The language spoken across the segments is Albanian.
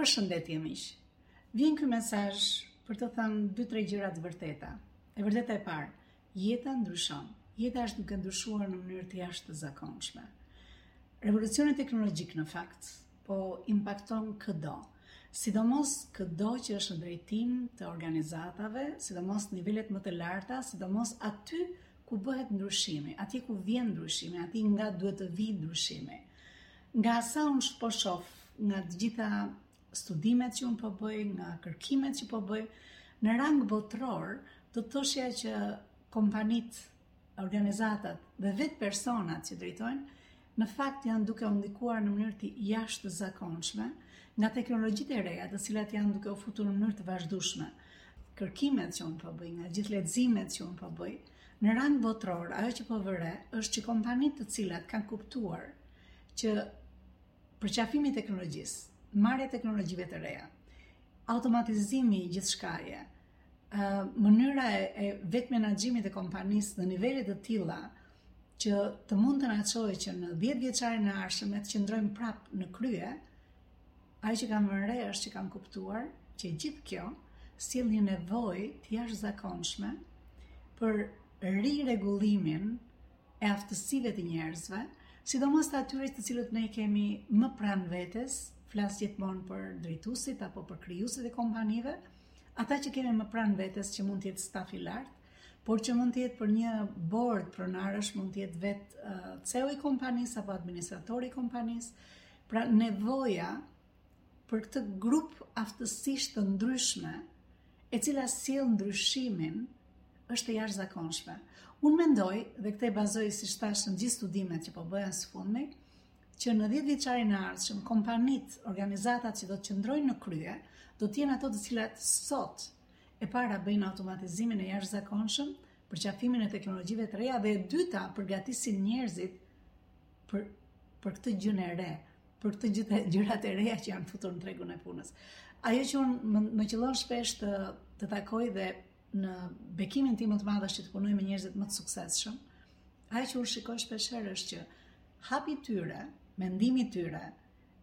Përshëndetje miq. Vjen ky mesazh për të thënë dy tre gjëra të vërteta. E vërteta e parë, jeta ndryshon. Jeta është duke ndryshuar në mënyrë të jashtëzakonshme. Revolucioni teknologjik në fakt Po impakton këdo. Sidomos këdo që është në drejtim të organizatave, sidomos nivelet më të larta, sidomos aty ku bëhet ndryshimi, atje ku vjen ndryshimi, atje nga duhet të vijë ndryshimi. Nga sa unë po shof, nga të gjitha studimet që unë po bëj, nga kërkimet që po bëj, në rang botëror, do të thoshja që kompanitë, organizatat dhe vetë personat që drejtojnë, në fakt janë duke u ndikuar në mënyrë të jashtëzakonshme nga teknologjitë e reja, të cilat janë duke u futur në mënyrë të vazhdueshme. Kërkimet që unë po bëj, nga gjithë leximet që unë po bëj, në rang botëror, ajo që po vëre është që kompanitë të cilat kanë kuptuar që përqafimi i teknologjisë, marrja e teknologjive të reja, automatizimi i gjithçkaje, mënyra e vetë menaxhimit të kompanisë në nivele të tilla që të mund të na çojë që në 10 vjeçarin e ardhshëm të qëndrojmë prap në krye, ajo që kam vënë re është që kam kuptuar që e gjithë kjo sjell një nevojë të jashtëzakonshme për riregullimin e aftësive të njerëzve, sidomos të atyre të cilët ne kemi më pranë vetes, flas gjithmonë për drejtuesit apo për krijuesit e kompanive, Ata që kemi më pranë vetes që mund të jetë staf i lartë, por që mund të jetë për një bord pronarësh, mund të jetë vetë uh, CEO i kompanisë apo administratori i kompanisë. Pra nevoja për këtë grup aftësish të ndryshme, e cila sjell ndryshimin, është e jashtëzakonshme. Unë mendoj dhe këtë e bazoj siç thashë në gjithë studimet që po bëhen së fundmi, që në dhjetëvjeçarin e ardhshëm kompanitë, organizatat që do të qëndrojnë në krye, do të jenë ato të cilat sot e para bëjnë automatizimin e jashtëzakonshëm, përqafimin e teknologjive të reja dhe e dyta përgatisin njerëzit për për këtë gjënë e re, për këtë gjë gjërat e reja që janë futur në tregun e punës. Ajo që unë më qëllon shpesh të të takoj dhe në bekimin tim më të madh është që të punoj me njerëzit më të suksesshëm, Ajo që unë shikoj shpeshherë është që hapi i tyre, mendimi i tyre,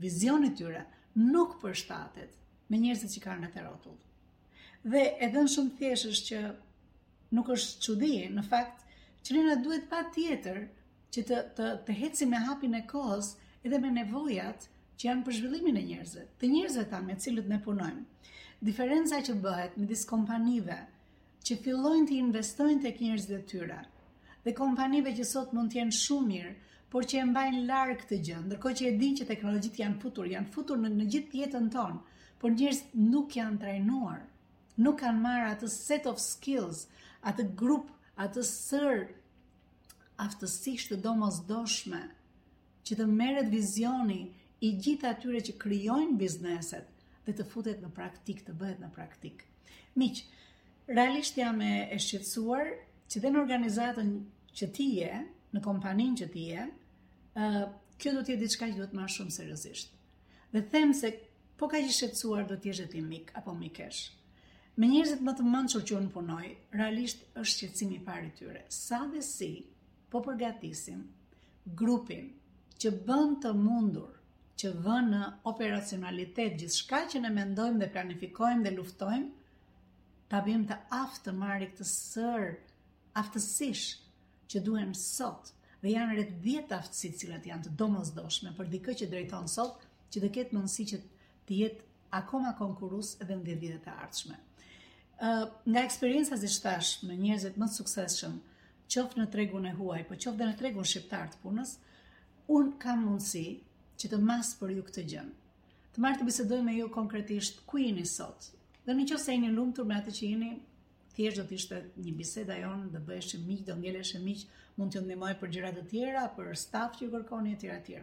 vizioni i tyre nuk përshtatet me njerëzit që kanë rreth e rrotull. Dhe e thënë shumë thjesht është që nuk është çudi në fakt që ne na duhet patjetër që të të të hecim me hapin e kohës edhe me nevojat që janë për zhvillimin e njerëzve, të njerëzve tanë me cilët ne punojmë. Diferenca që bëhet midis kompanive që fillojnë të investojnë tek njerëzit e tyre dhe kompanive që sot mund të jenë shumë mirë, por që e mbajnë larg këtë gjë, ndërkohë që e dinë që teknologjitë janë futur, janë futur në, në gjithë jetën tonë, por njerëzit nuk janë trajnuar, nuk kanë marrë atë set of skills, atë grup, atë sërë aftësish të domosdoshme që të merret vizioni i gjithë atyre që krijojnë bizneset dhe të futet në praktikë, të bëhet në praktikë. Miq, realisht jam e, e shqetësuar që dhe në organizatën që ti je, në kompaninë që ti je, ë kjo do të jetë diçka që duhet marrë shumë seriozisht. Dhe them se po kaq i shqetësuar do të jesh ti mik apo mikeshë. Me njerëzit më të mençur që unë punoj, realisht është shqetësimi i parë i tyre. Sa dhe si po përgatisim grupin që bën të mundur që vënë në operacionalitet gjithçka që ne mendojmë dhe planifikojmë dhe luftojmë, ta bëjmë të aftë të marrë këtë sërë aftësish që duhen sot dhe janë rreth 10 aftësi të cilat janë të domosdoshme për dikë që drejton sot që të ketë mundësi që të jetë akoma konkurrues edhe në 10 vitet e ardhshme. Nga eksperienca siç thashë me njerëzit më të suksesshëm, qoftë në tregun e huaj, po qoftë dhe në tregun shqiptar të punës, unë kam mundësi që të mas për ju këtë gjë. Të marr të bisedoj me ju konkretisht ku jeni sot. Dhe në qoftë se jeni lumtur me atë që jeni, thjesht do të ishte një bisedë jona, do bëheshim miq, do ngeleshim miq, mund t'ju ndihmoj për gjëra të tjera, për staf që kërkoni etj etj.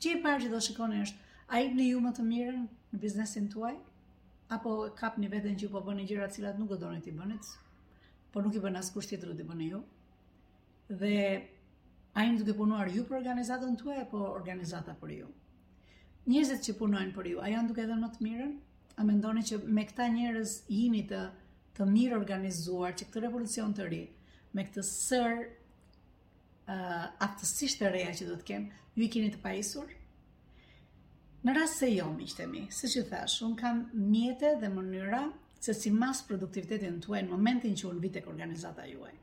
Gjëja e parë që do shikoni është a jepni ju më të mirën në biznesin tuaj apo kapni veten që po bëni gjëra të cilat nuk do donit t'i bënit, por nuk i bën askush tjetër do t'i bëni ju. Dhe a jeni duke punuar ju për organizatën tuaj apo organizata për ju? Njerëzit që punojnë për ju, a janë duke dhënë më të mirën? A mendoni që me këta njerëz jini të të mirë organizuar që këtë revolucion të ri, me këtë sërë aftësish të reja që duhet të kenë, ju i keni të pajisur? Në rast se jo, miqtë e mi, siç thashë, unë kam mjete dhe mënyra se si mas produktivitetin tuaj në momentin që unë vij tek organizata juaj.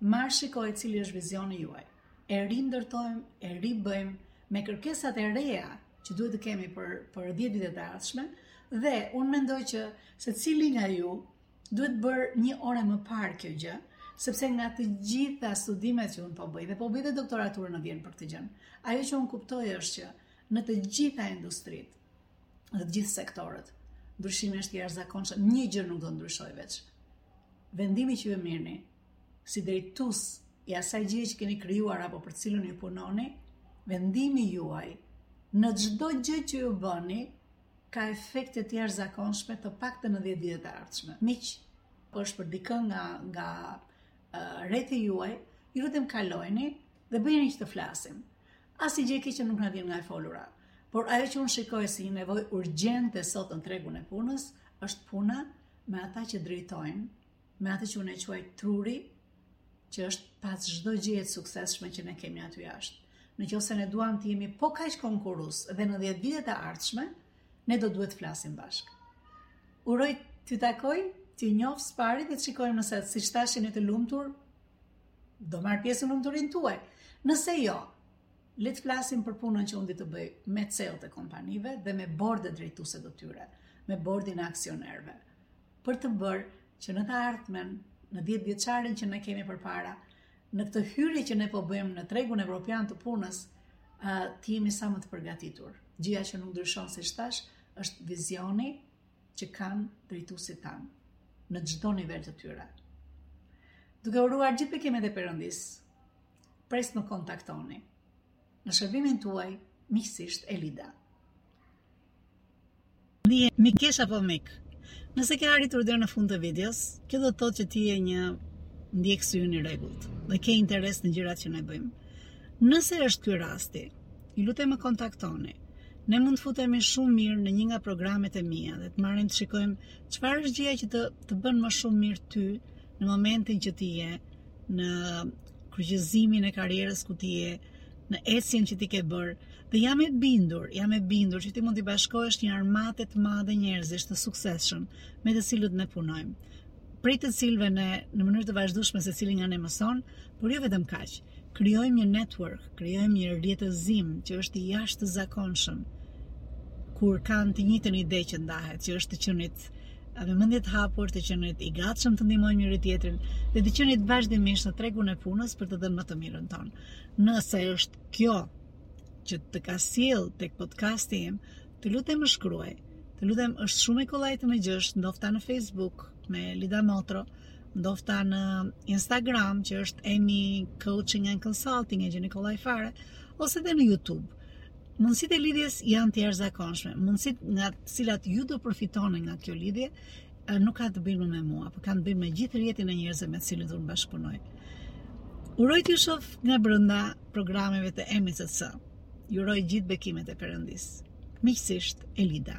Marr shikoj cili është vizioni juaj, e rindërtojmë, e ribëjmë me kërkesat e reja që duhet të kemi për, për 10 vitet e ardhshme, dhe unë mendoj që secili nga ju Duhet bërë një orë më parë kjo gjë, sepse nga të gjitha studimet që unë po bëj dhe po bëj dhe doktoraturën në Vjenë për këtë gjë. Ajo që unë kuptoj është që në të gjitha industritë, në të gjithë sektorët, ndryshimi është i jashtëzakonshëm, një gjë nuk do ndryshojë veç. Vendimi që ju mirëni si drejtues i asaj gjë që keni krijuar apo për cilën ju punoni, vendimi juaj në çdo gjë që ju bëni Ka efekte të jashtëzakonshme të paktën në dhjetë ditët e ardhshme. Miq, po është për dikë nga nga rrethi juaj, ju lutem kalojeni dhe bëjeni që të flasim. Asnjë gjë e keqe nuk na vjen nga e folura. Por ajo që unë shikoj si një nevojë urgjente sot në tregun e punës është puna me ata që drejtojnë, me atë që unë e quaj truri që është pas çdo gjëje të suksesshme që ne kemi aty jashtë. Në qoftë se ne duam të jemi po kaq konkurrues dhe në 10 vitet e ardhshme, ne do duhet të flasim bashkë. Uroj të takoj, të njoh së pari dhe të shikojmë nëse siç thashë jeni të lumtur, do marr pjesë në lumturinë tuaj. Nëse jo, le të flasim për punën që unë di të bëj me CEO-t e kompanive dhe me bordet drejtuese të tyre, me bordin e aksionerëve. për të bërë që në të ardhmen, në 10 vjeçarin që ne kemi përpara, në këtë hyrje që ne po bëjmë në tregun evropian të punës, të jemi sa më të përgatitur. Gjëja që nuk ndryshon siç thashë, është vizioni që kanë drejtuesit tanë, në çdo nivel të tyre. Duke uruar gjithë bekimet e Perëndisë, pres më kontaktoni. Në shërbimin tuaj, miqësisht Elida. Ti je mikesh apo mik? Nëse ke arritur deri në fund të videos, kjo do të thotë që ti je një ndjekës yni i rregullt dhe ke interes në gjërat që ne bëjmë. Nëse është ky rasti, ju lutem më kontaktoni. Ne mund të futemi shumë mirë në një nga programet e mia dhe të marrim të shikojmë çfarë është gjëja që të të bën më shumë mirë ty në momentin që ti je në kryqëzimin e karrierës ku ti je në ecjen që ti ke bërë dhe jam e bindur, jam e bindur që ti mund t'i bashkohesh një armate të madhe njerëzish të suksesshëm me të cilët ne punojmë, prej të cilëve ne në mënyrë të vazhdueshme secili nga ne mëson, por jo vetëm kaq. Krijojmë një network, krijojmë një rrjetëzim që është i jashtëzakonshëm kur kanë të njëjtën ide që ndahet, që është të qenit me mendje të hapur, të qenit i gatshëm të ndihmojmë njëri tjetrin dhe të qenit vazhdimisht në tregun e punës për të dhënë më të mirën tonë. Nëse është kjo që të ka sjellë tek podcasti im, të lutem më shkruaj. Të lutem, është shumë e kollaj të më gjesh, ndofta në Facebook Elida Motro, ndofta në Instagram që është Emi Coaching and Consulting e gjeni kollaj fare, ose dhe në YouTube. Mundësitë e lidhjes janë të jashtëzakonshme. Mundësitë nga të cilat ju do përfitoni nga kjo lidhje nuk ka të bëjë me mua, por kanë të bëjnë me gjithë rrjetin e njerëzve me të cilët unë bashkëpunoj. Uroj të shoh nga brenda programeve të EMI CC. Ju uroj gjithë bekimet e Perëndisë. Miqësisht Elida.